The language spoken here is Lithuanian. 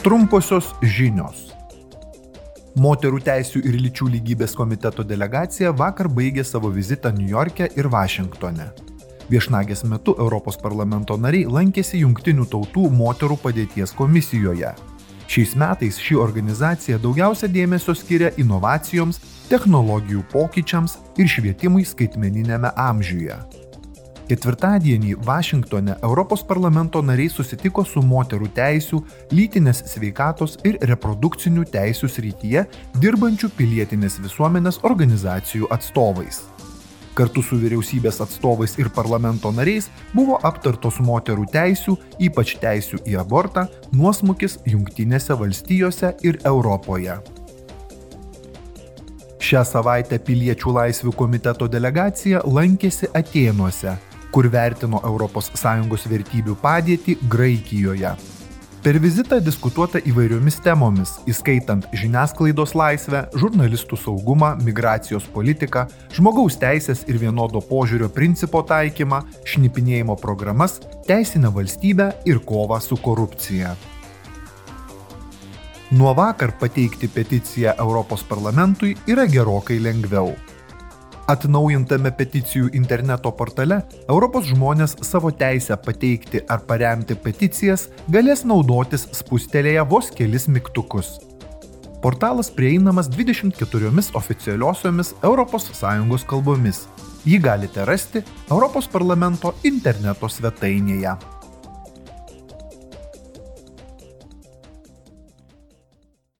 Trumposios žinios. Moterų teisų ir lyčių lygybės komiteto delegacija vakar baigė savo vizitą New York'e ir Vašingtone. Viešnagės metu Europos parlamento nariai lankėsi Junktinių tautų moterų padėties komisijoje. Šiais metais ši organizacija daugiausia dėmesio skiria inovacijoms, technologijų pokyčiams ir švietimui skaitmeninėme amžiuje. Ketvirtadienį Vašingtone Europos parlamento nariai susitiko su moterų teisų, lytinės sveikatos ir reprodukcinių teisų srityje dirbančių pilietinės visuomenės organizacijų atstovais. Kartu su vyriausybės atstovais ir parlamento nariais buvo aptartos moterų teisų, ypač teisų į abortą, nuosmukis Junktinėse valstijose ir Europoje. Šią savaitę Piliečių laisvių komiteto delegacija lankėsi Atenuose kur vertino ES vertybių padėtį Graikijoje. Per vizitą diskutuota įvairiomis temomis, įskaitant žiniasklaidos laisvę, žurnalistų saugumą, migracijos politiką, žmogaus teisės ir vienodo požiūrio principo taikymą, šnipinėjimo programas, teisinę valstybę ir kovą su korupcija. Nuo vakar pateikti peticiją Europos parlamentui yra gerokai lengviau. Atnaujintame peticijų interneto portale Europos žmonės savo teisę pateikti ar paremti peticijas galės naudotis spustelėje vos kelis mygtukus. Portalas prieinamas 24 oficialiosiomis ES kalbomis. Jį galite rasti Europos parlamento interneto svetainėje.